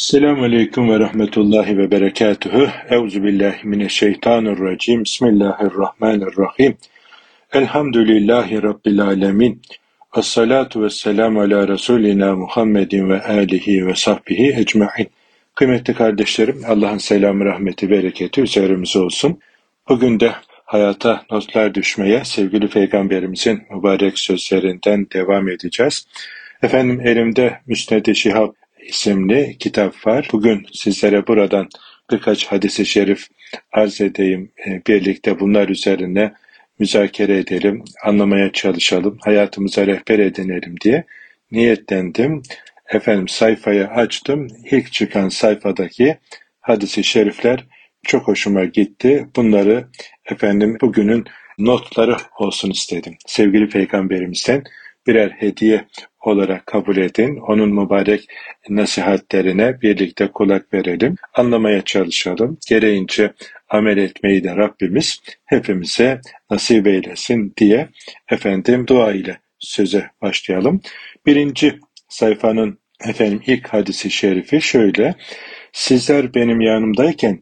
Selamun Aleyküm ve Rahmetullahi ve Berekatuhu. Euzu billahi mineşşeytanirracim. Bismillahirrahmanirrahim. Elhamdülillahi Rabbil alemin. Ve salatu ve selamu ala Resulina Muhammedin ve alihi ve sahbihi ecma'in. Kıymetli kardeşlerim, Allah'ın selamı, rahmeti, bereketi üzerimize olsun. Bugün de hayata notlar düşmeye sevgili Peygamberimizin mübarek sözlerinden devam edeceğiz. Efendim elimde Müsned-i Şihab isimli kitap var. Bugün sizlere buradan birkaç hadisi şerif arz edeyim. E, birlikte bunlar üzerine müzakere edelim, anlamaya çalışalım, hayatımıza rehber edinelim diye niyetlendim. Efendim sayfayı açtım. İlk çıkan sayfadaki hadisi şerifler çok hoşuma gitti. Bunları efendim bugünün notları olsun istedim. Sevgili peygamberimizden birer hediye olarak kabul edin. Onun mübarek nasihatlerine birlikte kulak verelim, anlamaya çalışalım. Gereğince amel etmeyi de Rabbimiz hepimize nasip eylesin diye efendim dua ile söze başlayalım. Birinci sayfanın efendim ilk hadisi şerifi şöyle. Sizler benim yanımdayken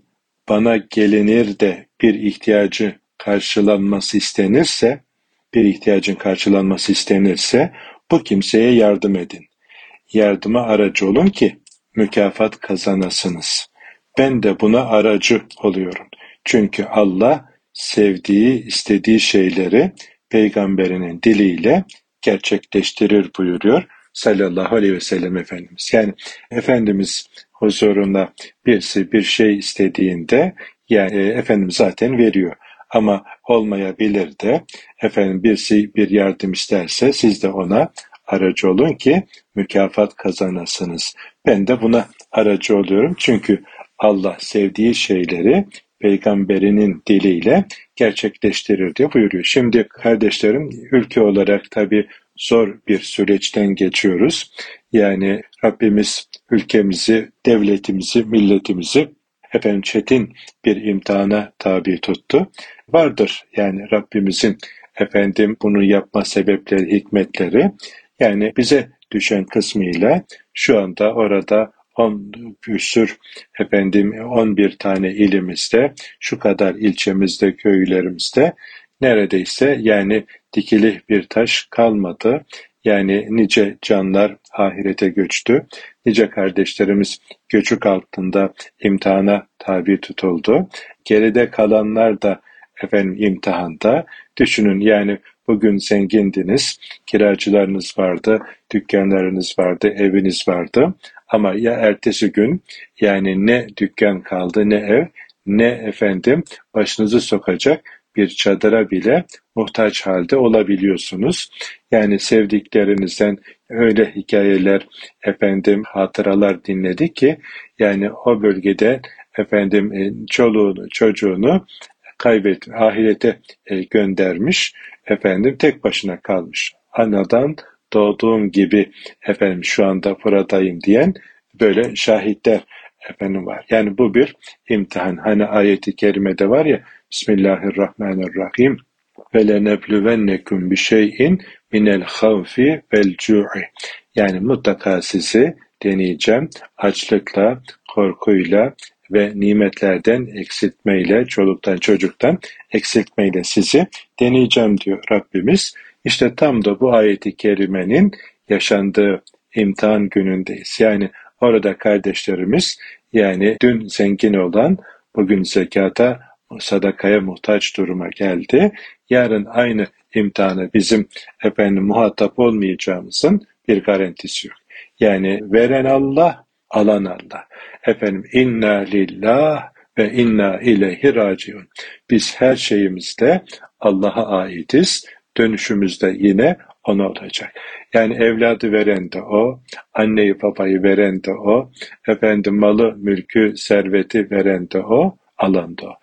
bana gelinir de bir ihtiyacı karşılanması istenirse, bir ihtiyacın karşılanması istenirse bu kimseye yardım edin. Yardıma aracı olun ki mükafat kazanasınız. Ben de buna aracı oluyorum. Çünkü Allah sevdiği, istediği şeyleri peygamberinin diliyle gerçekleştirir buyuruyor sallallahu aleyhi ve sellem Efendimiz. Yani Efendimiz huzurunda birisi bir şey istediğinde yani e, Efendimiz zaten veriyor. Ama olmayabilir de efendim birisi bir yardım isterse siz de ona aracı olun ki mükafat kazanasınız. Ben de buna aracı oluyorum çünkü Allah sevdiği şeyleri peygamberinin diliyle gerçekleştirir diye buyuruyor. Şimdi kardeşlerim ülke olarak tabi zor bir süreçten geçiyoruz. Yani Rabbimiz ülkemizi, devletimizi, milletimizi efendim çetin bir imtihana tabi tuttu. Vardır yani Rabbimizin efendim bunu yapma sebepleri, hikmetleri. Yani bize düşen kısmıyla şu anda orada 10 küsür efendim 11 tane ilimizde, şu kadar ilçemizde, köylerimizde neredeyse yani dikili bir taş kalmadı. Yani nice canlar ahirete göçtü. Nice kardeşlerimiz göçük altında imtihana tabi tutuldu. Geride kalanlar da efendim imtihanda. Düşünün yani bugün zengindiniz, kiracılarınız vardı, dükkanlarınız vardı, eviniz vardı. Ama ya ertesi gün yani ne dükkan kaldı ne ev ne efendim başınızı sokacak bir çadıra bile muhtaç halde olabiliyorsunuz. Yani sevdiklerinizden öyle hikayeler, efendim hatıralar dinledik ki yani o bölgede efendim e, çoluğunu, çocuğunu kaybet, ahirete e, göndermiş, efendim tek başına kalmış. Anadan doğduğum gibi efendim şu anda buradayım diyen böyle şahitler efendim var. Yani bu bir imtihan. Hani ayeti kerimede var ya Bismillahirrahmanirrahim şeyin minel havfi vel cu'i. Yani mutlaka sizi deneyeceğim açlıkla, korkuyla ve nimetlerden eksiltmeyle, çoluktan çocuktan eksiltmeyle sizi deneyeceğim diyor Rabbimiz. İşte tam da bu ayeti kerimenin yaşandığı imtihan günündeyiz. Yani orada kardeşlerimiz yani dün zengin olan bugün zekata, sadakaya muhtaç duruma geldi. Yarın aynı imtihanı bizim efendim muhatap olmayacağımızın bir garantisi yok. Yani veren Allah, alan Allah. Efendim inna lillah ve inna ileyhi raciun. Biz her şeyimizde Allah'a aitiz. Dönüşümüzde yine ona olacak. Yani evladı veren de o, anneyi babayı veren de o, efendim malı, mülkü, serveti veren de o, alan da o.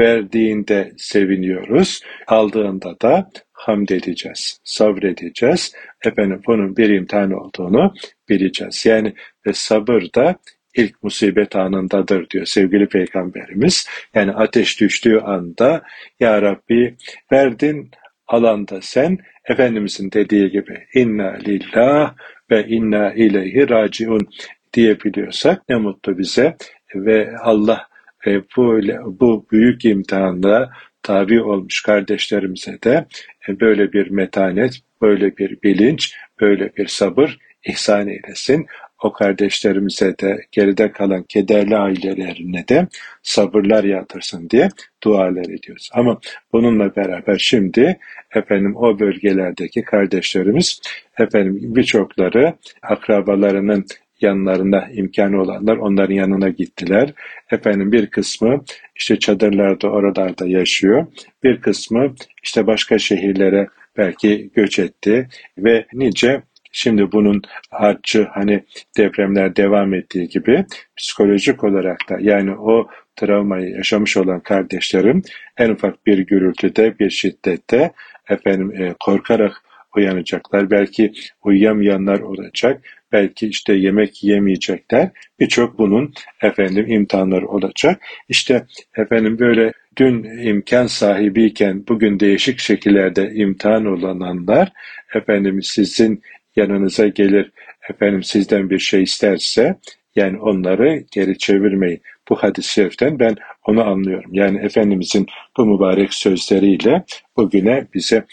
Verdiğinde seviniyoruz, aldığında da hamd edeceğiz, sabredeceğiz. Efendim bunun bir imtihan olduğunu bileceğiz. Yani ve sabır da ilk musibet anındadır diyor sevgili peygamberimiz. Yani ateş düştüğü anda ya Rabbi verdin alanda sen Efendimizin dediği gibi inna lillah ve inna ileyhi raciun diyebiliyorsak ne mutlu bize ve Allah e, bu, bu büyük imtihanda tabi olmuş kardeşlerimize de e, böyle bir metanet, böyle bir bilinç, böyle bir sabır ihsan eylesin. O kardeşlerimize de geride kalan kederli ailelerine de sabırlar yatırsın diye dualar ediyoruz. Ama bununla beraber şimdi efendim o bölgelerdeki kardeşlerimiz efendim birçokları akrabalarının yanlarında imkanı olanlar onların yanına gittiler. Efendim bir kısmı işte çadırlarda oralarda yaşıyor. Bir kısmı işte başka şehirlere belki göç etti ve nice Şimdi bunun harcı hani depremler devam ettiği gibi psikolojik olarak da yani o travmayı yaşamış olan kardeşlerim en ufak bir gürültüde bir şiddette efendim e, korkarak uyanacaklar. Belki uyuyamayanlar olacak. Belki işte yemek yemeyecekler. Birçok bunun efendim imtihanları olacak. İşte efendim böyle dün imkan sahibiyken bugün değişik şekillerde imtihan olananlar efendim sizin yanınıza gelir efendim sizden bir şey isterse yani onları geri çevirmeyin. Bu hadis-i şeriften ben onu anlıyorum. Yani Efendimizin bu mübarek sözleriyle bugüne bize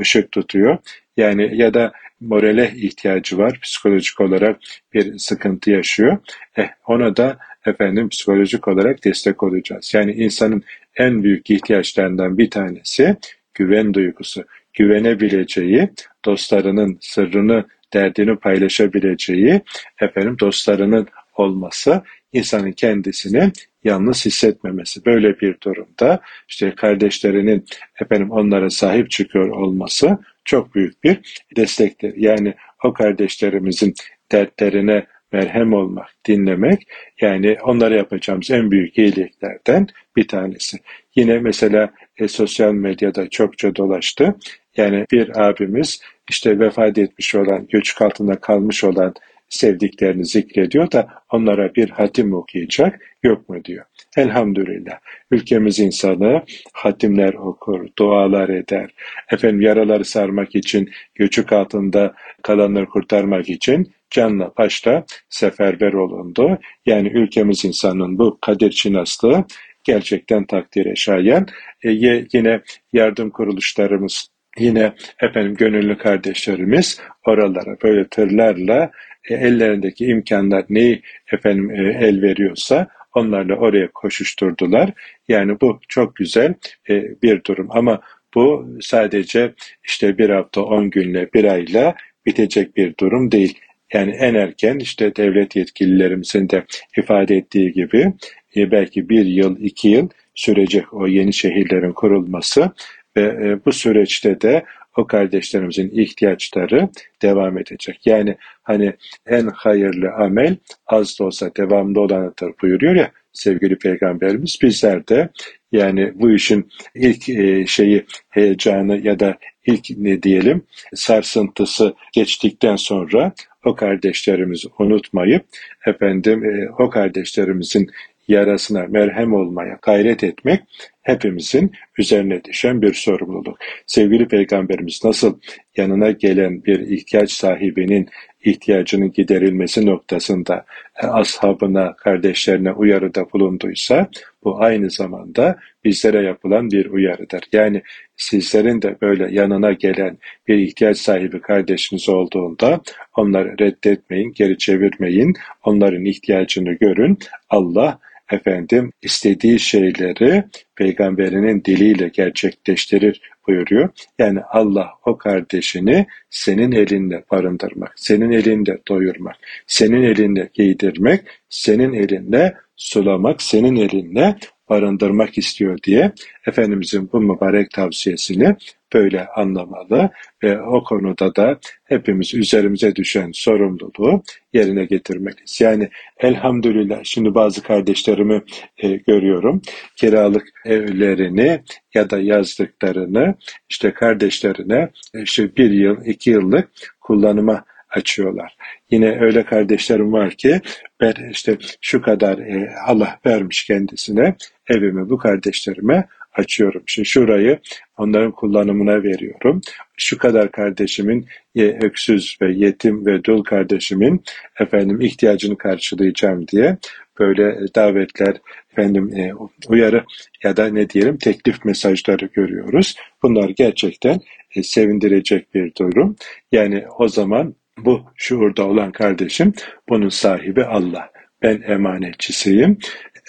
ışık tutuyor. Yani ya da morale ihtiyacı var. Psikolojik olarak bir sıkıntı yaşıyor. Eh, ona da efendim psikolojik olarak destek olacağız. Yani insanın en büyük ihtiyaçlarından bir tanesi güven duygusu. Güvenebileceği, dostlarının sırrını, derdini paylaşabileceği, efendim dostlarının olması insanın kendisini yalnız hissetmemesi. Böyle bir durumda işte kardeşlerinin efendim onlara sahip çıkıyor olması çok büyük bir destektir. Yani o kardeşlerimizin dertlerine merhem olmak, dinlemek yani onlara yapacağımız en büyük iyiliklerden bir tanesi. Yine mesela e, sosyal medyada çokça dolaştı. Yani bir abimiz işte vefat etmiş olan, göçük altında kalmış olan sevdiklerini zikrediyor da onlara bir hatim okuyacak yok mu diyor. Elhamdülillah. Ülkemiz insanı hatimler okur, dualar eder. Efendim yaraları sarmak için, göçük altında kalanları kurtarmak için canla başla seferber olundu. Yani ülkemiz insanın bu kadir çinaslığı gerçekten takdire şayan. E, yine yardım kuruluşlarımız Yine efendim gönüllü kardeşlerimiz oralara böyle tırlarla e, ellerindeki imkanlar neyi efendim e, el veriyorsa onlarla oraya koşuşturdular. Yani bu çok güzel e, bir durum ama bu sadece işte bir hafta on günle bir ayla bitecek bir durum değil. Yani en erken işte devlet yetkililerimizin de ifade ettiği gibi e, belki bir yıl, iki yıl sürecek o yeni şehirlerin kurulması ve e, bu süreçte de o kardeşlerimizin ihtiyaçları devam edecek. Yani hani en hayırlı amel az da olsa devamlı olanıdır buyuruyor ya sevgili peygamberimiz. Bizler de yani bu işin ilk e, şeyi heyecanı ya da ilk ne diyelim sarsıntısı geçtikten sonra o kardeşlerimizi unutmayıp efendim e, o kardeşlerimizin yarasına merhem olmaya gayret etmek hepimizin üzerine düşen bir sorumluluk. Sevgili Peygamberimiz nasıl yanına gelen bir ihtiyaç sahibinin ihtiyacının giderilmesi noktasında e, ashabına, kardeşlerine uyarıda bulunduysa bu aynı zamanda bizlere yapılan bir uyarıdır. Yani sizlerin de böyle yanına gelen bir ihtiyaç sahibi kardeşiniz olduğunda onları reddetmeyin, geri çevirmeyin, onların ihtiyacını görün. Allah efendim istediği şeyleri peygamberinin diliyle gerçekleştirir buyuruyor. Yani Allah o kardeşini senin elinde barındırmak, senin elinde doyurmak, senin elinde giydirmek, senin elinde sulamak, senin elinde barındırmak istiyor diye Efendimizin bu mübarek tavsiyesini böyle anlamalı ve o konuda da hepimiz üzerimize düşen sorumluluğu yerine getirmeliyiz. Yani elhamdülillah şimdi bazı kardeşlerimi e, görüyorum kiralık evlerini ya da yazdıklarını işte kardeşlerine işte bir yıl iki yıllık kullanıma açıyorlar. Yine öyle kardeşlerim var ki ben işte şu kadar e, Allah vermiş kendisine evimi bu kardeşlerime açıyorum. Şimdi şurayı onların kullanımına veriyorum. Şu kadar kardeşimin öksüz ve yetim ve dul kardeşimin efendim ihtiyacını karşılayacağım diye böyle davetler, efendim e, uyarı ya da ne diyelim teklif mesajları görüyoruz. Bunlar gerçekten e, sevindirecek bir durum. Yani o zaman bu şuurda olan kardeşim bunun sahibi Allah. Ben emanetçisiyim.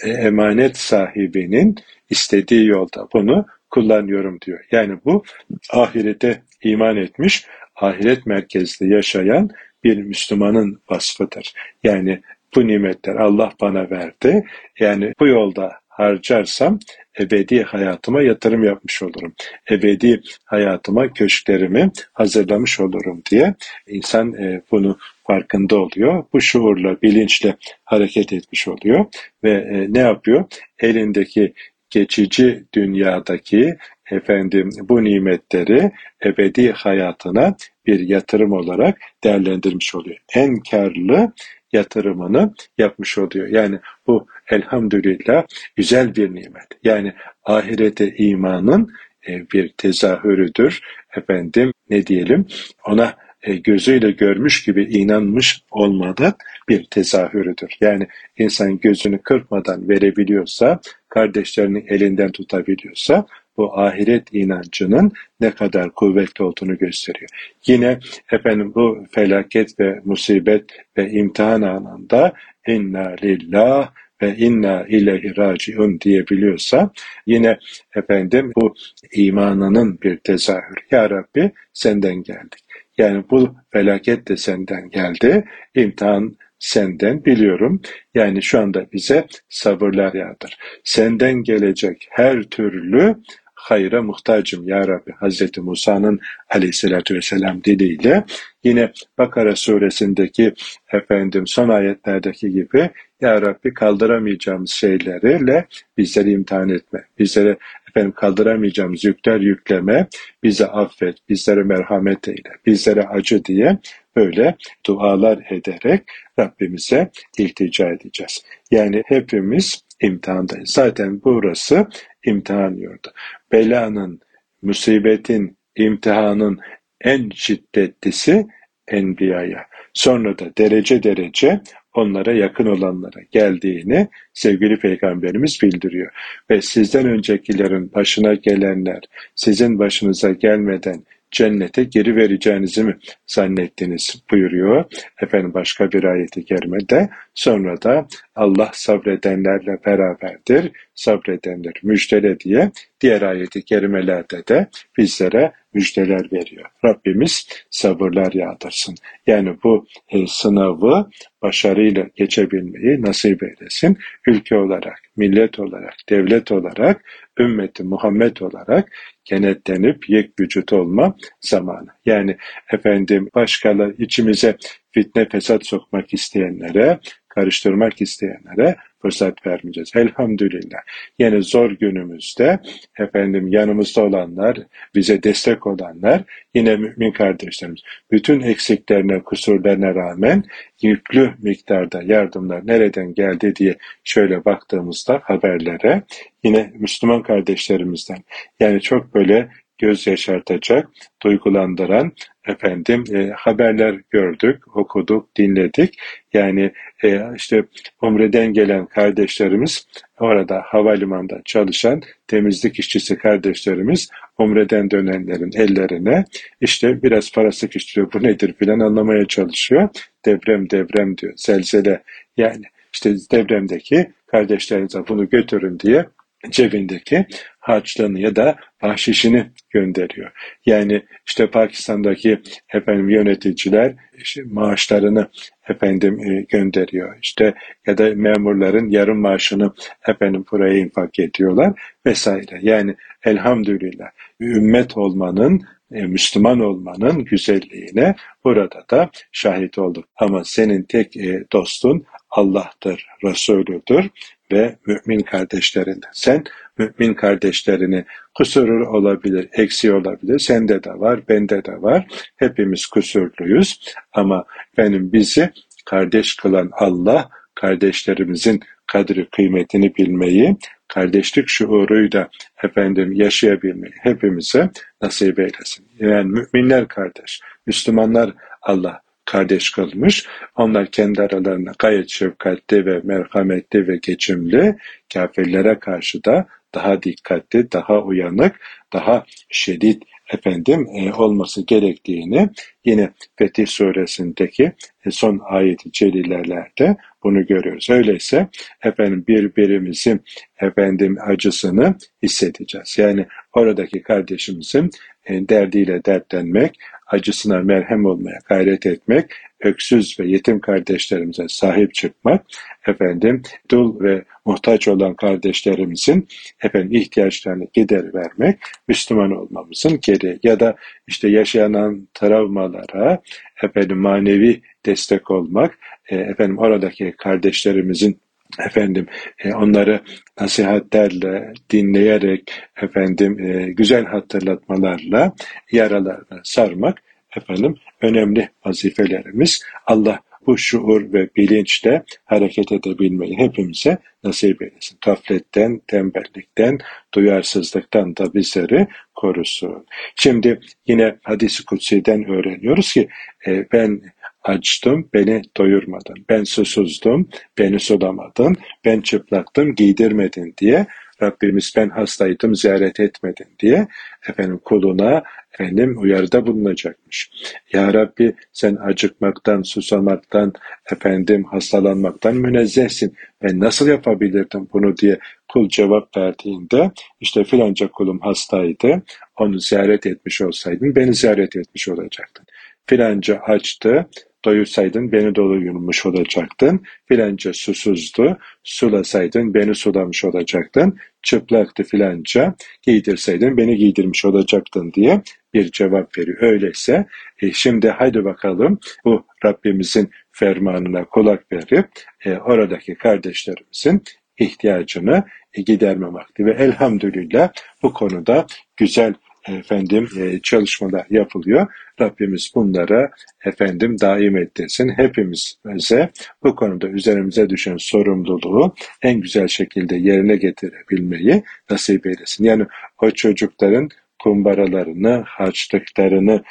E, emanet sahibinin istediği yolda bunu kullanıyorum diyor. Yani bu ahirete iman etmiş, ahiret merkezli yaşayan bir Müslümanın vasfıdır. Yani bu nimetler Allah bana verdi. Yani bu yolda harcarsam ebedi hayatıma yatırım yapmış olurum. Ebedi hayatıma köşklerimi hazırlamış olurum diye insan e, bunu farkında oluyor. Bu şuurla, bilinçle hareket etmiş oluyor ve e, ne yapıyor? Elindeki geçici dünyadaki efendim bu nimetleri ebedi hayatına bir yatırım olarak değerlendirmiş oluyor. En karlı yatırımını yapmış oluyor. Yani bu elhamdülillah güzel bir nimet. Yani ahirete imanın e, bir tezahürüdür. Efendim ne diyelim ona e, gözüyle görmüş gibi inanmış olmadan bir tezahürüdür. Yani insan gözünü kırpmadan verebiliyorsa, kardeşlerinin elinden tutabiliyorsa bu ahiret inancının ne kadar kuvvetli olduğunu gösteriyor. Yine efendim bu felaket ve musibet ve imtihan anında inna lillah ve inna ilahi raciun diyebiliyorsa yine efendim bu imanının bir tezahürü. Ya Rabbi senden geldik. Yani bu felaket de senden geldi. İmtihan senden biliyorum. Yani şu anda bize sabırlar yağdır. Senden gelecek her türlü hayra muhtacım ya Rabbi. Hazreti Musa'nın aleyhissalatü vesselam diliyle yine Bakara suresindeki efendim son ayetlerdeki gibi ya Rabbi kaldıramayacağımız şeylerle bizleri imtihan etme. Bizlere efendim kaldıramayacağımız yükler yükleme, bize affet, bizlere merhamet eyle, bizlere acı diye böyle dualar ederek Rabbimize iltica edeceğiz. Yani hepimiz imtihandayız. Zaten burası imtihan yurdu. Belanın, musibetin, imtihanın en şiddetlisi Enbiya'ya. Sonra da derece derece onlara yakın olanlara geldiğini sevgili peygamberimiz bildiriyor. Ve sizden öncekilerin başına gelenler sizin başınıza gelmeden cennete geri vereceğinizi mi zannettiniz buyuruyor. Efendim başka bir ayeti kerimede sonra da Allah sabredenlerle beraberdir, sabredenler müjdele diye diğer ayeti kerimelerde de bizlere müjdeler veriyor. Rabbimiz sabırlar yağdırsın. Yani bu e, sınavı başarıyla geçebilmeyi nasip eylesin. Ülke olarak, millet olarak, devlet olarak, ümmeti Muhammed olarak kenetlenip yek vücut olma zamanı. Yani efendim başkaları içimize fitne fesat sokmak isteyenlere, karıştırmak isteyenlere fırsat vermeyeceğiz. Elhamdülillah. Yine zor günümüzde efendim yanımızda olanlar, bize destek olanlar yine mümin kardeşlerimiz. Bütün eksiklerine, kusurlarına rağmen yüklü miktarda yardımlar nereden geldi diye şöyle baktığımızda haberlere yine Müslüman kardeşlerimizden yani çok böyle göz yaşartacak, duygulandıran efendim e, haberler gördük, okuduk, dinledik. Yani e, işte Umre'den gelen kardeşlerimiz orada havalimanında çalışan temizlik işçisi kardeşlerimiz Umre'den dönenlerin ellerine işte biraz para sıkıştırıyor bu nedir filan anlamaya çalışıyor. Deprem deprem diyor, zelzele yani işte depremdeki kardeşlerinize bunu götürün diye cebindeki harçlığını ya da bahşişini gönderiyor. Yani işte Pakistan'daki efendim yöneticiler işte maaşlarını efendim e, gönderiyor. İşte ya da memurların yarım maaşını efendim buraya infak ediyorlar vesaire. Yani elhamdülillah ümmet olmanın e, Müslüman olmanın güzelliğine burada da şahit olduk. Ama senin tek e, dostun Allah'tır, Resulüdür ve mümin kardeşlerin. Sen mümin kardeşlerini kusuru olabilir, eksi olabilir. Sende de var, bende de var. Hepimiz kusurluyuz ama benim bizi kardeş kılan Allah kardeşlerimizin kadri kıymetini bilmeyi, kardeşlik şuuruyla efendim yaşayabilmeyi hepimize nasip eylesin. Yani müminler kardeş, Müslümanlar Allah kardeş kılmış. Onlar kendi aralarında gayet şefkatli ve merhametli ve geçimli, kafirlere karşı da daha dikkatli, daha uyanık, daha şiddet efendim e, olması gerektiğini yine Fetih suresindeki e, son ayeti celilelerde bunu görüyoruz. Öyleyse efendim birbirimizin efendim acısını hissedeceğiz. Yani oradaki kardeşimizin e, derdiyle dertlenmek, acısına merhem olmaya gayret etmek, öksüz ve yetim kardeşlerimize sahip çıkmak, efendim dul ve muhtaç olan kardeşlerimizin efendim ihtiyaçlarını gider vermek Müslüman olmamızın gereği. Ya da işte yaşanan travmalara efendim manevi destek olmak, e, efendim oradaki kardeşlerimizin efendim e, onları nasihatlerle dinleyerek efendim e, güzel hatırlatmalarla yaralarını sarmak efendim önemli vazifelerimiz. Allah bu şuur ve bilinçle hareket edebilmeyi hepimize nasip eylesin. Gafletten, tembellikten, duyarsızlıktan da bizleri korusun. Şimdi yine hadisi kutsi'den öğreniyoruz ki e, ben açtım, beni doyurmadın. Ben susuzdum, beni sulamadın. Ben çıplaktım, giydirmedin diye Rabbimiz ben hastaydım ziyaret etmedin diye efendim kuluna efendim uyarıda bulunacakmış. Ya Rabbi sen acıkmaktan, susamaktan, efendim hastalanmaktan münezzehsin. Ben nasıl yapabilirdim bunu diye kul cevap verdiğinde işte filanca kulum hastaydı, onu ziyaret etmiş olsaydın beni ziyaret etmiş olacaktın. Filanca açtı, doyursaydın beni doyurmuş olacaktın. Filanca susuzdu, sulasaydın beni sulamış olacaktın. Çıplaktı filanca, giydirseydin beni giydirmiş olacaktın diye bir cevap veriyor. Öyleyse e, şimdi haydi bakalım bu Rabbimizin fermanına kulak verip e, oradaki kardeşlerimizin ihtiyacını e, giderme vakti ve elhamdülillah bu konuda güzel efendim e, çalışmalar yapılıyor. Rabbimiz bunlara efendim daim ettirsin. Hepimize bu konuda üzerimize düşen sorumluluğu en güzel şekilde yerine getirebilmeyi nasip eylesin. Yani o çocukların kumbaralarını, harçlıklarını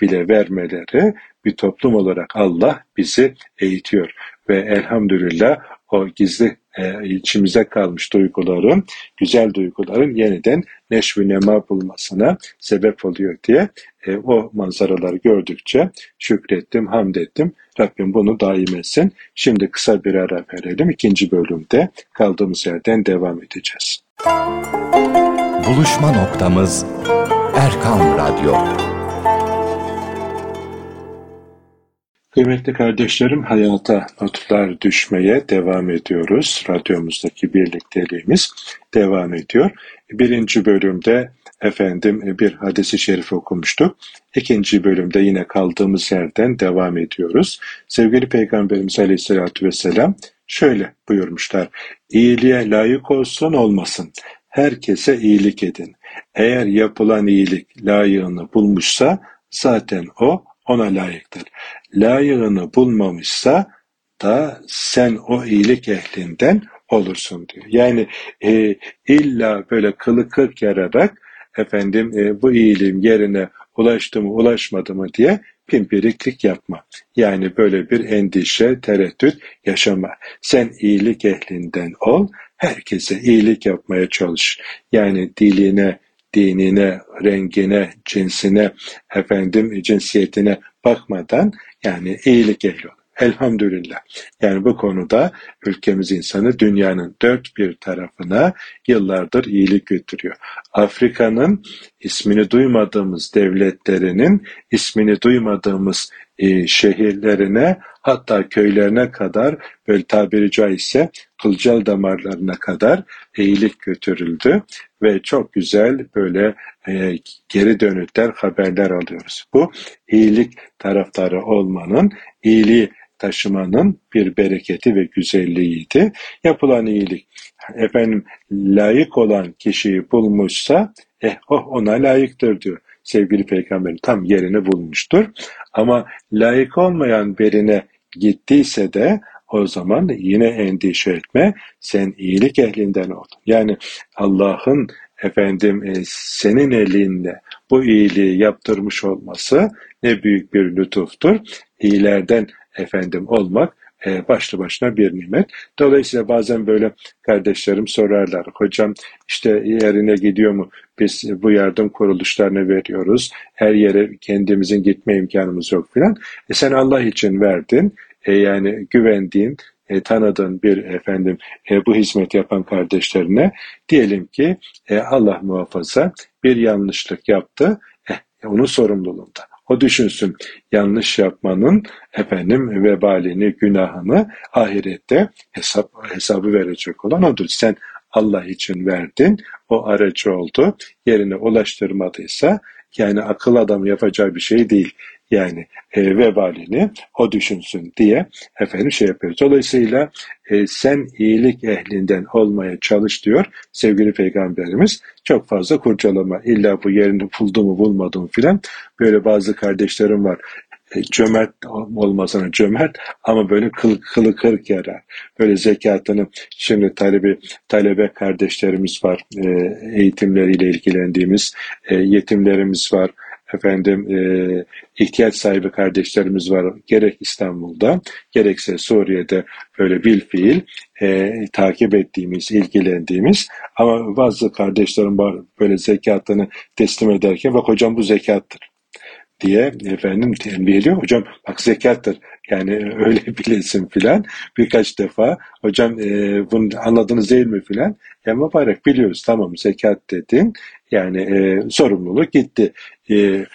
bile vermeleri bir toplum olarak Allah bizi eğitiyor. Ve elhamdülillah o gizli e, içimize kalmış duyguların, güzel duyguların yeniden neşvi nema bulmasına sebep oluyor diye e, o manzaraları gördükçe şükrettim, hamd ettim. Rabbim bunu daim etsin. Şimdi kısa bir ara verelim. İkinci bölümde kaldığımız yerden devam edeceğiz. Buluşma noktamız Erkam Radyo. Kıymetli kardeşlerim hayata notlar düşmeye devam ediyoruz. Radyomuzdaki birlikteliğimiz devam ediyor. Birinci bölümde efendim bir hadisi şerif okumuştuk. İkinci bölümde yine kaldığımız yerden devam ediyoruz. Sevgili Peygamberimiz Aleyhisselatü Vesselam şöyle buyurmuşlar. İyiliğe layık olsun olmasın. Herkese iyilik edin. Eğer yapılan iyilik layığını bulmuşsa zaten o ona layıktır. Layığını bulmamışsa da sen o iyilik ehlinden olursun diyor. Yani e, illa böyle kılı kırk yararak efendim e, bu iyiliğim yerine ulaştı mı ulaşmadı mı diye pimpiriklik yapma. Yani böyle bir endişe, tereddüt yaşama. Sen iyilik ehlinden ol, herkese iyilik yapmaya çalış. Yani diline, dinine, rengine, cinsine, efendim cinsiyetine bakmadan yani iyilik ehli ol. Elhamdülillah. Yani bu konuda ülkemiz insanı dünyanın dört bir tarafına yıllardır iyilik götürüyor. Afrika'nın ismini duymadığımız devletlerinin ismini duymadığımız e, şehirlerine hatta köylerine kadar böyle tabiri caizse kılcal damarlarına kadar iyilik götürüldü ve çok güzel böyle e, geri dönütler haberler alıyoruz. Bu iyilik taraftarı olmanın, iyiliği taşımanın bir bereketi ve güzelliğiydi. Yapılan iyilik efendim layık olan kişiyi bulmuşsa eh oh ona layıktır diyor. Sevgili peygamberin tam yerini bulmuştur. Ama layık olmayan birine gittiyse de o zaman yine endişe etme. Sen iyilik ehlinden ol. Yani Allah'ın efendim e, senin elinde bu iyiliği yaptırmış olması ne büyük bir lütuftur. İyilerden efendim olmak e, başlı başına bir nimet. Dolayısıyla bazen böyle kardeşlerim sorarlar. Hocam işte yerine gidiyor mu? Biz bu yardım kuruluşlarına veriyoruz. Her yere kendimizin gitme imkanımız yok filan. E sen Allah için verdin. E yani güvendiğin, e, tanıdığın bir efendim e, bu hizmet yapan kardeşlerine diyelim ki e, Allah muhafaza bir yanlışlık yaptı. Eh, onun sorumluluğunda. O düşünsün yanlış yapmanın efendim vebalini, günahını ahirette hesap hesabı verecek olan odur. Sen Allah için verdin, o aracı oldu. Yerine ulaştırmadıysa yani akıl adam yapacağı bir şey değil. Yani e, vebalini o düşünsün diye efendim şey yapıyoruz. Dolayısıyla e, sen iyilik ehlinden olmaya çalış diyor sevgili peygamberimiz. Çok fazla kurcalama. İlla bu yerini buldu mu bulmadı mı filan. Böyle bazı kardeşlerim var e, cömert olmasına cömert ama böyle kıl, kılı kırk yarar. Böyle zekatını şimdi talebi, talebe kardeşlerimiz var. E, eğitimleriyle ilgilendiğimiz e, yetimlerimiz var efendim e, ihtiyaç sahibi kardeşlerimiz var gerek İstanbul'da gerekse Suriye'de böyle bil fiil e, takip ettiğimiz, ilgilendiğimiz. Ama bazı kardeşlerim var böyle zekatını teslim ederken bak hocam bu zekattır diye efendim tembih ediyor. Hocam bak zekattır. Yani öyle bilesin filan. Birkaç defa hocam e, bunu anladınız değil mi filan. Ya mübarek biliyoruz tamam zekat dedin. Yani e, sorumluluk gitti. E,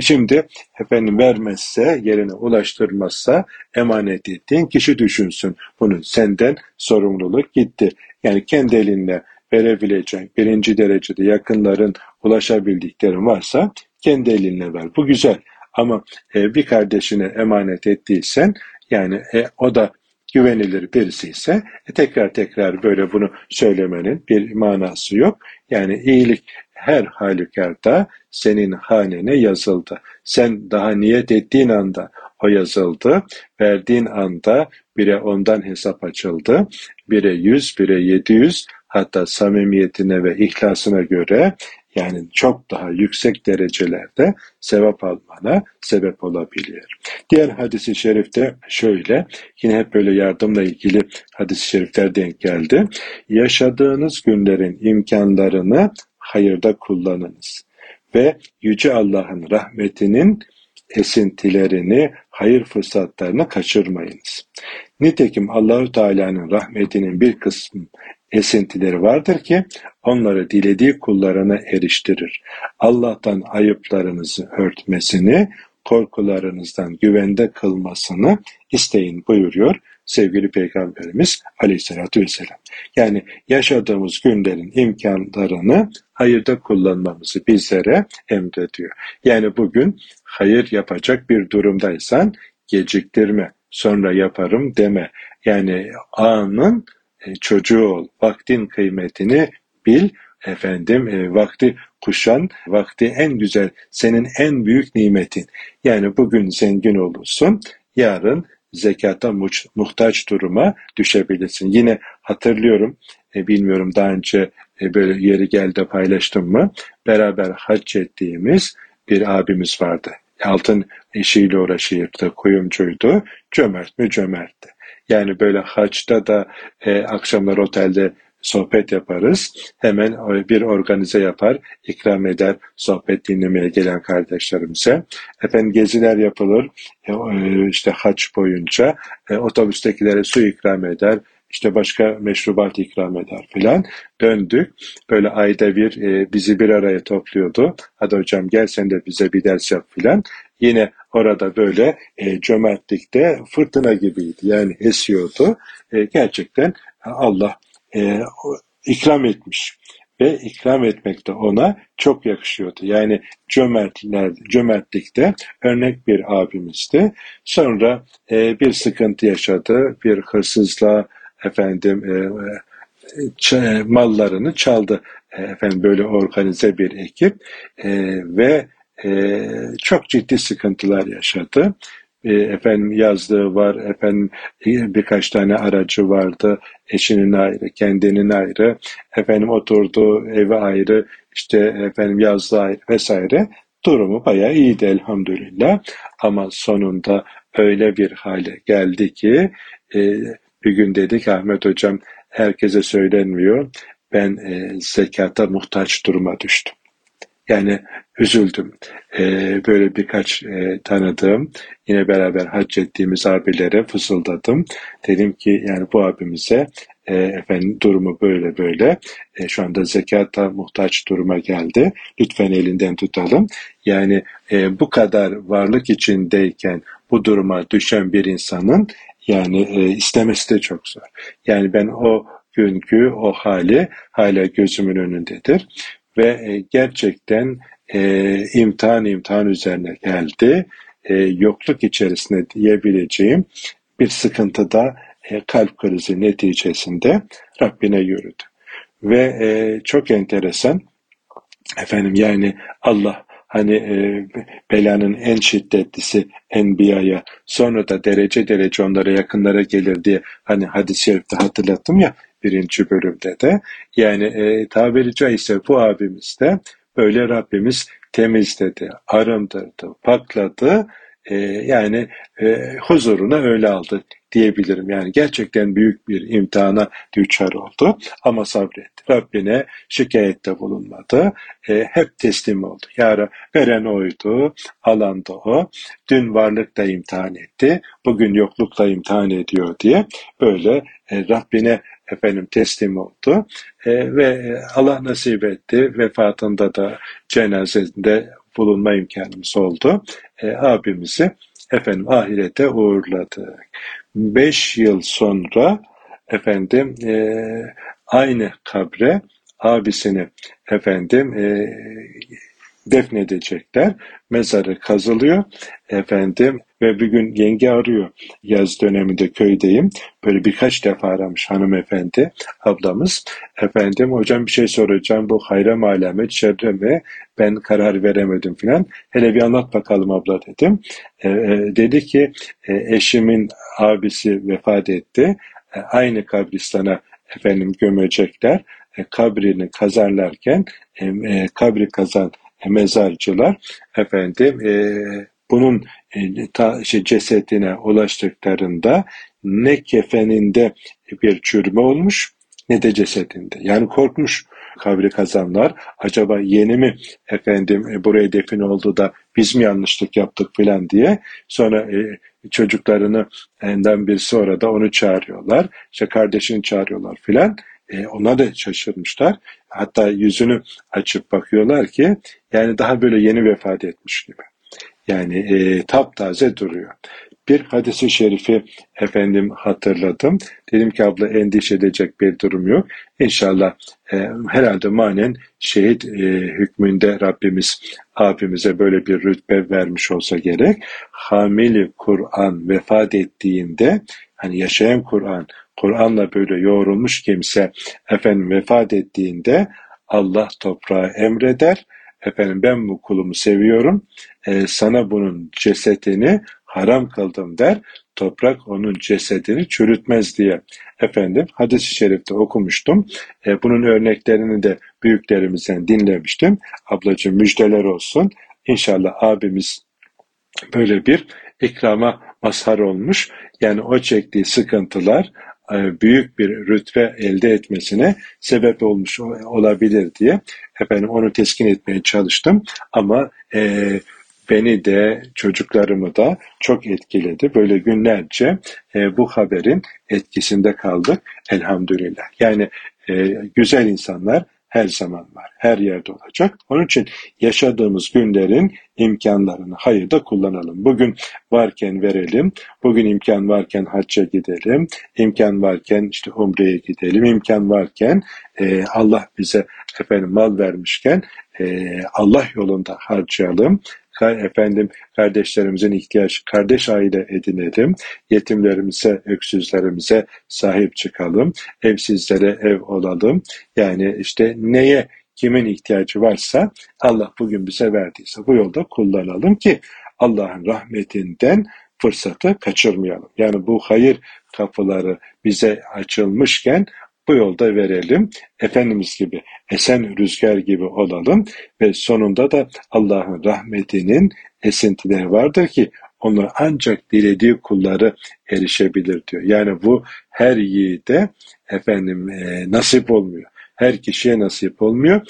şimdi efendim vermezse, yerine ulaştırmazsa emanet ettiğin kişi düşünsün. Bunu senden sorumluluk gitti. Yani kendi elinle verebileceğin birinci derecede yakınların ulaşabildiklerin varsa kendi elinle ver. Bu güzel. Ama e, bir kardeşine emanet ettiysen yani e, o da güvenilir birisi ise e, tekrar tekrar böyle bunu söylemenin bir manası yok. Yani iyilik her halükarda senin hanene yazıldı. Sen daha niyet ettiğin anda o yazıldı. Verdiğin anda bire ondan hesap açıldı. Bire yüz, bire yedi yüz hatta samimiyetine ve ihlasına göre yani çok daha yüksek derecelerde sevap almana sebep olabilir. Diğer hadisi şerifte şöyle, yine hep böyle yardımla ilgili hadis-i şerifler denk geldi. Yaşadığınız günlerin imkanlarını hayırda kullanınız ve Yüce Allah'ın rahmetinin esintilerini, hayır fırsatlarını kaçırmayınız. Nitekim Allahü Teala'nın rahmetinin bir kısmı esintileri vardır ki onları dilediği kullarına eriştirir. Allah'tan ayıplarınızı örtmesini, korkularınızdan güvende kılmasını isteyin buyuruyor sevgili Peygamberimiz aleyhissalatü vesselam. Yani yaşadığımız günlerin imkanlarını hayırda kullanmamızı bizlere emrediyor. Yani bugün hayır yapacak bir durumdaysan geciktirme, sonra yaparım deme. Yani anın çocuğu ol, vaktin kıymetini bil, efendim e, vakti kuşan, vakti en güzel, senin en büyük nimetin. Yani bugün zengin olursun, yarın zekata muhtaç duruma düşebilirsin. Yine hatırlıyorum, e, bilmiyorum daha önce e, böyle yeri geldi paylaştım mı, beraber hac ettiğimiz bir abimiz vardı. Altın eşiyle uğraşırdı, kuyumcuydu, cömert mi cömertti. Yani böyle haçta da e, akşamlar otelde sohbet yaparız. Hemen bir organize yapar, ikram eder sohbet dinlemeye gelen kardeşlerimize. Efendim geziler yapılır. E, e işte haç boyunca e, otobüstekilere su ikram eder, işte başka meşrubat ikram eder filan. Döndük. Böyle ayda bir e, bizi bir araya topluyordu. Hadi hocam gel sen de bize bir ders yap filan. Yine orada böyle e, cömertlikte fırtına gibiydi. Yani esiyordu. E, gerçekten Allah e, ikram etmiş ve ikram etmek de ona çok yakışıyordu. Yani cömertler, cömertlikte örnek bir abimizdi. Sonra e, bir sıkıntı yaşadı, bir hırsızlığa efendim e, e, mallarını çaldı. E, efendim böyle organize bir ekip e, ve e, çok ciddi sıkıntılar yaşadı e, efendim yazlığı var, efendim e, birkaç tane aracı vardı, eşinin ayrı, kendinin ayrı, efendim oturduğu evi ayrı, işte efendim yazlığı ayrı vesaire. Durumu bayağı iyiydi elhamdülillah ama sonunda öyle bir hale geldi ki e, bir gün dedik Ahmet hocam herkese söylenmiyor ben e, zekata muhtaç duruma düştüm. Yani üzüldüm. Ee, böyle birkaç e, tanıdığım, yine beraber hac ettiğimiz abilere fısıldadım. Dedim ki yani bu abimize e, efendim durumu böyle böyle. E, şu anda zekata muhtaç duruma geldi. Lütfen elinden tutalım. Yani e, bu kadar varlık içindeyken bu duruma düşen bir insanın yani e, istemesi de çok zor. Yani ben o günkü o hali hala gözümün önündedir ve e, gerçekten e, imtihan imtihan üzerine geldi. E, yokluk içerisinde diyebileceğim bir sıkıntıda e, kalp krizi neticesinde Rabbine yürüdü. Ve e, çok enteresan efendim yani Allah hani e, belanın en şiddetlisi Enbiya'ya sonra da derece derece onlara yakınlara gelir diye hani hadis-i şerifte hatırlattım ya birinci bölümde de. Yani e, tabiri caizse bu abimiz de böyle Rabbimiz temizledi, arındırdı, pakladı. E, yani e, huzuruna öyle aldı diyebilirim. Yani gerçekten büyük bir imtihana düçar oldu ama sabretti. Rabbine şikayette bulunmadı. E, hep teslim oldu. Yara veren oydu, alan da o. Dün varlıkla imtihan etti, bugün yoklukla imtihan ediyor diye böyle e, Rabbine efendim teslim oldu e, ve Allah nasip etti. Vefatında da cenazede bulunma imkanımız oldu. E, abimizi efendim ahirete uğurladık. Beş yıl sonra efendim e, aynı kabre abisini efendim e, defnedecekler. Mezarı kazılıyor efendim ve bir gün yenge arıyor. Yaz döneminde köydeyim. Böyle birkaç defa aramış hanımefendi ablamız. Efendim hocam bir şey soracağım bu hayra mı alamet şerre mi? Ben karar veremedim filan. Hele bir anlat bakalım abla dedim. E, e, dedi ki e, eşimin abisi vefat etti. E, aynı kabristana efendim gömecekler. E, kabrini kazarlarken e, kabri kazan mezarcılar efendim e, bunun e, ta, şey, cesedine ulaştıklarında ne kefeninde bir çürüme olmuş ne de cesedinde. Yani korkmuş kabri kazanlar. Acaba yeni mi efendim e, buraya defin oldu da biz mi yanlışlık yaptık filan diye. Sonra e, çocuklarını enden birisi orada onu çağırıyorlar. İşte kardeşini çağırıyorlar filan. E, ona da şaşırmışlar. Hatta yüzünü açıp bakıyorlar ki yani daha böyle yeni vefat etmiş gibi. Yani e, taptaze duruyor. Bir hadisi şerifi efendim hatırladım. Dedim ki abla endişe edecek bir durum yok. İnşallah e, herhalde manen şehit e, hükmünde Rabbimiz abimize böyle bir rütbe vermiş olsa gerek. Hamili Kur'an vefat ettiğinde hani yaşayan Kur'an Kur'an'la böyle yoğrulmuş kimse efendim vefat ettiğinde Allah toprağa emreder. Efendim ben bu kulumu seviyorum. E, sana bunun cesetini haram kıldım der. Toprak onun cesedini çürütmez diye. Efendim hadis-i şerifte okumuştum. E, bunun örneklerini de büyüklerimizden dinlemiştim. Ablacığım müjdeler olsun. İnşallah abimiz böyle bir ikrama mazhar olmuş. Yani o çektiği sıkıntılar büyük bir rütbe elde etmesine sebep olmuş olabilir diye efendim onu teskin etmeye çalıştım ama e, beni de çocuklarımı da çok etkiledi. Böyle günlerce e, bu haberin etkisinde kaldık elhamdülillah. Yani e, güzel insanlar her zaman var, her yerde olacak. Onun için yaşadığımız günlerin imkanlarını hayırda kullanalım. Bugün varken verelim, bugün imkan varken hacca gidelim, imkan varken işte umreye gidelim, imkan varken e, Allah bize efendim mal vermişken e, Allah yolunda harcayalım efendim kardeşlerimizin ihtiyaç, kardeş aile edinelim, yetimlerimize, öksüzlerimize sahip çıkalım, evsizlere ev olalım. Yani işte neye kimin ihtiyacı varsa Allah bugün bize verdiyse bu yolda kullanalım ki Allah'ın rahmetinden fırsatı kaçırmayalım. Yani bu hayır kapıları bize açılmışken bu yolda verelim. Efendimiz gibi, esen rüzgar gibi olalım ve sonunda da Allah'ın rahmetinin esintileri vardır ki onu ancak dilediği kulları erişebilir diyor. Yani bu her yiğide efendim e, nasip olmuyor. Her kişiye nasip olmuyor.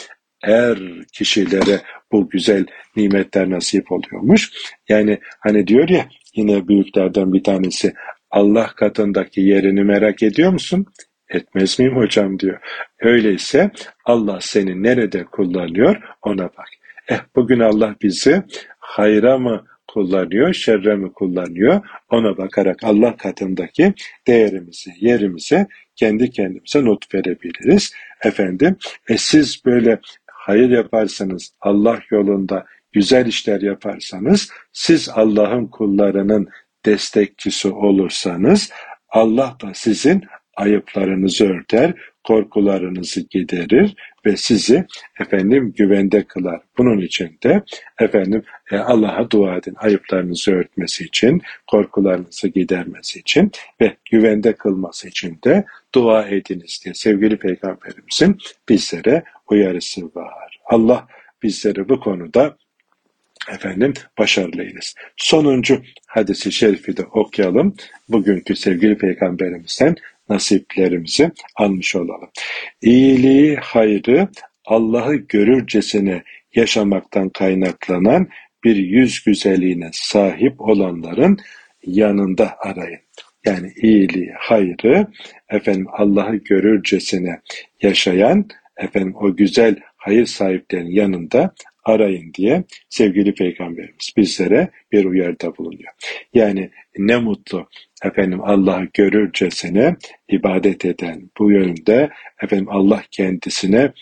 Her kişilere bu güzel nimetler nasip oluyormuş. Yani hani diyor ya yine büyüklerden bir tanesi Allah katındaki yerini merak ediyor musun? Etmez miyim hocam diyor. Öyleyse Allah seni nerede kullanıyor ona bak. Eh bugün Allah bizi hayra mı kullanıyor, şerre mi kullanıyor? Ona bakarak Allah katındaki değerimizi, yerimize kendi kendimize not verebiliriz. Efendim, e siz böyle hayır yaparsanız, Allah yolunda güzel işler yaparsanız, siz Allah'ın kullarının destekçisi olursanız, Allah da sizin ayıplarınızı örter, korkularınızı giderir ve sizi efendim güvende kılar. Bunun için de efendim e, Allah'a dua edin. Ayıplarınızı örtmesi için, korkularınızı gidermesi için ve güvende kılması için de dua ediniz diye sevgili peygamberimizin bizlere uyarısı var. Allah bizleri bu konuda efendim başarılı eylesin. Sonuncu hadisi şerifi de okuyalım. Bugünkü sevgili peygamberimizden nasiplerimizi almış olalım. İyiliği, hayrı Allah'ı görürcesine yaşamaktan kaynaklanan bir yüz güzelliğine sahip olanların yanında arayın. Yani iyiliği, hayrı, efendim Allah'ı görürcesine yaşayan, efendim o güzel hayır sahiplerinin yanında arayın diye sevgili peygamberimiz bizlere bir uyarıda bulunuyor. Yani ne mutlu efendim Allah'ı görürcesine ibadet eden bu yönde efendim Allah kendisine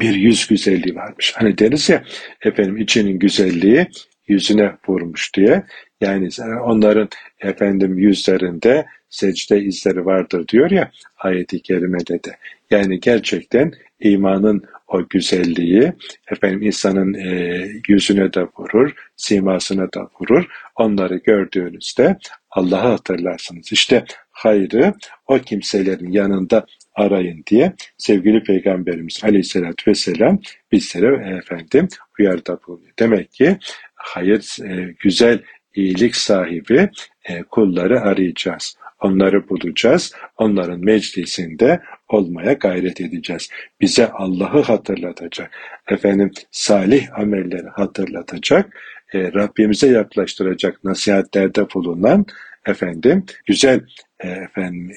bir yüz güzelliği varmış. Hani deriz ya efendim içinin güzelliği yüzüne vurmuş diye. Yani onların efendim yüzlerinde secde izleri vardır diyor ya ayeti kerimede de. Yani gerçekten imanın o güzelliği efendim insanın e, yüzüne de vurur, simasına da vurur. Onları gördüğünüzde Allah'ı hatırlarsınız. İşte hayrı o kimselerin yanında arayın diye sevgili Peygamberimiz Aleyhisselatü Vesselam bizlere efendim uyarıda bulunuyor. Demek ki hayır, e, güzel iyilik sahibi e, kulları arayacağız. Onları bulacağız. Onların meclisinde olmaya gayret edeceğiz. Bize Allah'ı hatırlatacak. Efendim salih amelleri hatırlatacak. E, Rabbimize yaklaştıracak nasihatlerde bulunan efendim güzel e, efendim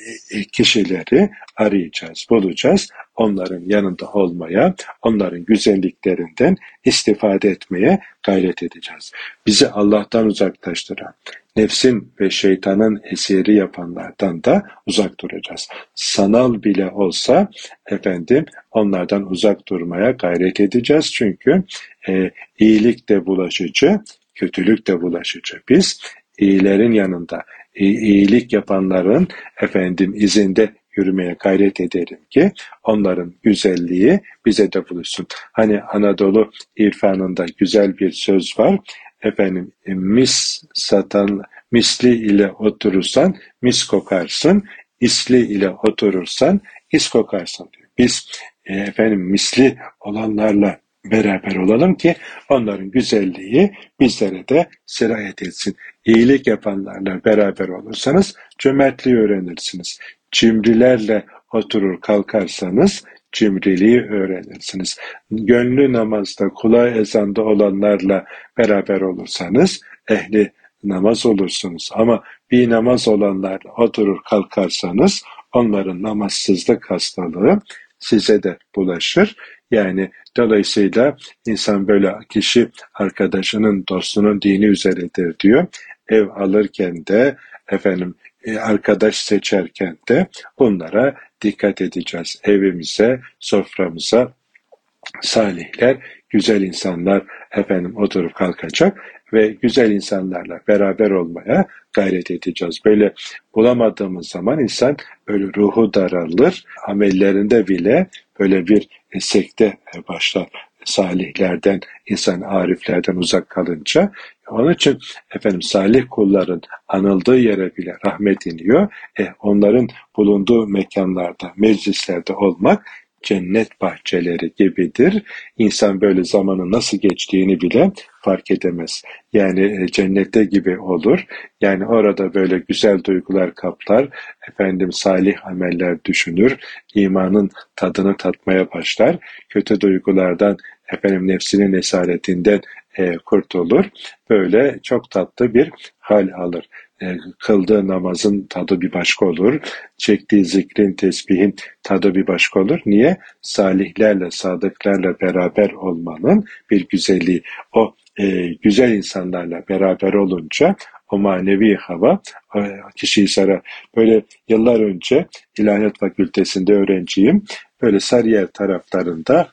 kişileri arayacağız, bulacağız. Onların yanında olmaya, onların güzelliklerinden istifade etmeye gayret edeceğiz. Bizi Allah'tan uzaklaştıran, nefsin ve şeytanın esiri yapanlardan da uzak duracağız. Sanal bile olsa efendim onlardan uzak durmaya gayret edeceğiz. Çünkü e, iyilik de bulaşıcı, kötülük de bulaşıcı. Biz iyilerin yanında, iyilik yapanların efendim izinde yürümeye gayret ederim ki onların güzelliği bize de buluşsun. Hani Anadolu irfanında güzel bir söz var. Efendim mis satan misli ile oturursan mis kokarsın, isli ile oturursan is kokarsın diyor. Biz e, efendim misli olanlarla beraber olalım ki onların güzelliği bizlere de sirayet etsin. İyilik yapanlarla beraber olursanız cömertliği öğrenirsiniz. Cimrilerle oturur kalkarsanız cimriliği öğrenirsiniz. Gönlü namazda, kulağı ezanda olanlarla beraber olursanız ehli namaz olursunuz. Ama bir namaz olanlarla oturur kalkarsanız onların namazsızlık hastalığı size de bulaşır. Yani dolayısıyla insan böyle kişi arkadaşının, dostunun dini üzeredir diyor. Ev alırken de efendim arkadaş seçerken de bunlara dikkat edeceğiz. Evimize, soframıza salihler, güzel insanlar efendim oturup kalkacak ve güzel insanlarla beraber olmaya gayret edeceğiz. Böyle bulamadığımız zaman insan böyle ruhu daralır, amellerinde bile böyle bir sekte başlar. Salihlerden, insan ariflerden uzak kalınca. Onun için efendim salih kulların anıldığı yere bile rahmet iniyor. E, onların bulunduğu mekanlarda, meclislerde olmak cennet bahçeleri gibidir. İnsan böyle zamanın nasıl geçtiğini bile fark edemez. Yani e, cennette gibi olur. Yani orada böyle güzel duygular kaplar. Efendim salih ameller düşünür. imanın tadını tatmaya başlar. Kötü duygulardan efendim nefsinin esaretinden e, kurtulur. Böyle çok tatlı bir hal alır. E, kıldığı namazın tadı bir başka olur. Çektiği zikrin, tesbihin tadı bir başka olur. Niye? Salihlerle, sadıklarla beraber olmanın bir güzelliği. O e, güzel insanlarla beraber olunca o manevi hava e, kişiyi sarar. Böyle yıllar önce İlahiyat Fakültesinde öğrenciyim. Böyle Sarıyer taraflarında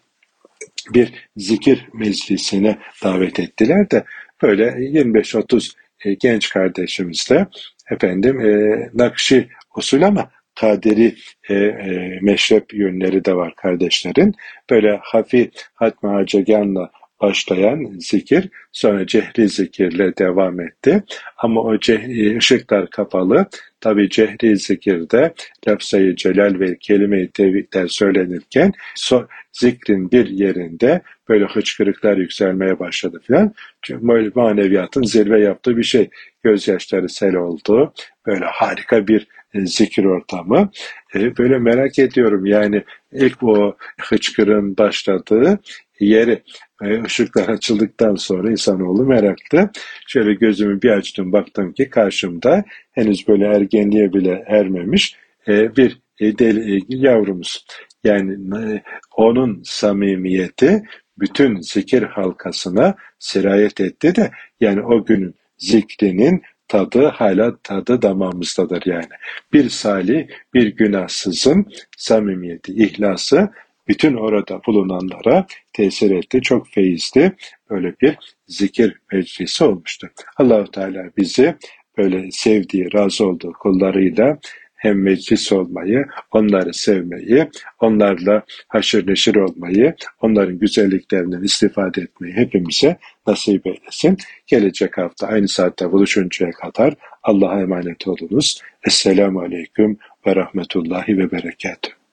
bir zikir meclisine davet ettiler de böyle 25-30 e, genç kardeşimizle efendim e, Nakşi usul ama Kaderi e, e, meşrep yönleri de var kardeşlerin. Böyle hafif Hatma Hacegan'la başlayan zikir sonra cehri zikirle devam etti. Ama o cehri, ışıklar kapalı. Tabi cehri zikirde lafzayı celal ve kelime-i tevhidler söylenirken so, zikrin bir yerinde böyle hıçkırıklar yükselmeye başladı filan. Çünkü maneviyatın zirve yaptığı bir şey. Gözyaşları sel oldu. Böyle harika bir e, zikir ortamı. E, böyle merak ediyorum yani ilk o hıçkırın başladığı yeri e, ışıklar açıldıktan sonra insanoğlu meraklı. Şöyle gözümü bir açtım baktım ki karşımda henüz böyle ergenliğe bile ermemiş bir deli, yavrumuz. Yani onun samimiyeti bütün zikir halkasına sirayet etti de yani o günün zikrinin tadı hala tadı damağımızdadır yani. Bir salih, bir günahsızın samimiyeti, ihlası bütün orada bulunanlara tesir etti. Çok feyizli böyle bir zikir meclisi olmuştu. Allahu Teala bizi böyle sevdiği, razı olduğu kullarıyla hem meclis olmayı, onları sevmeyi, onlarla haşır neşir olmayı, onların güzelliklerinden istifade etmeyi hepimize nasip eylesin. Gelecek hafta aynı saatte buluşuncaya kadar Allah'a emanet olunuz. Esselamu Aleyküm ve Rahmetullahi ve Berekatuhu.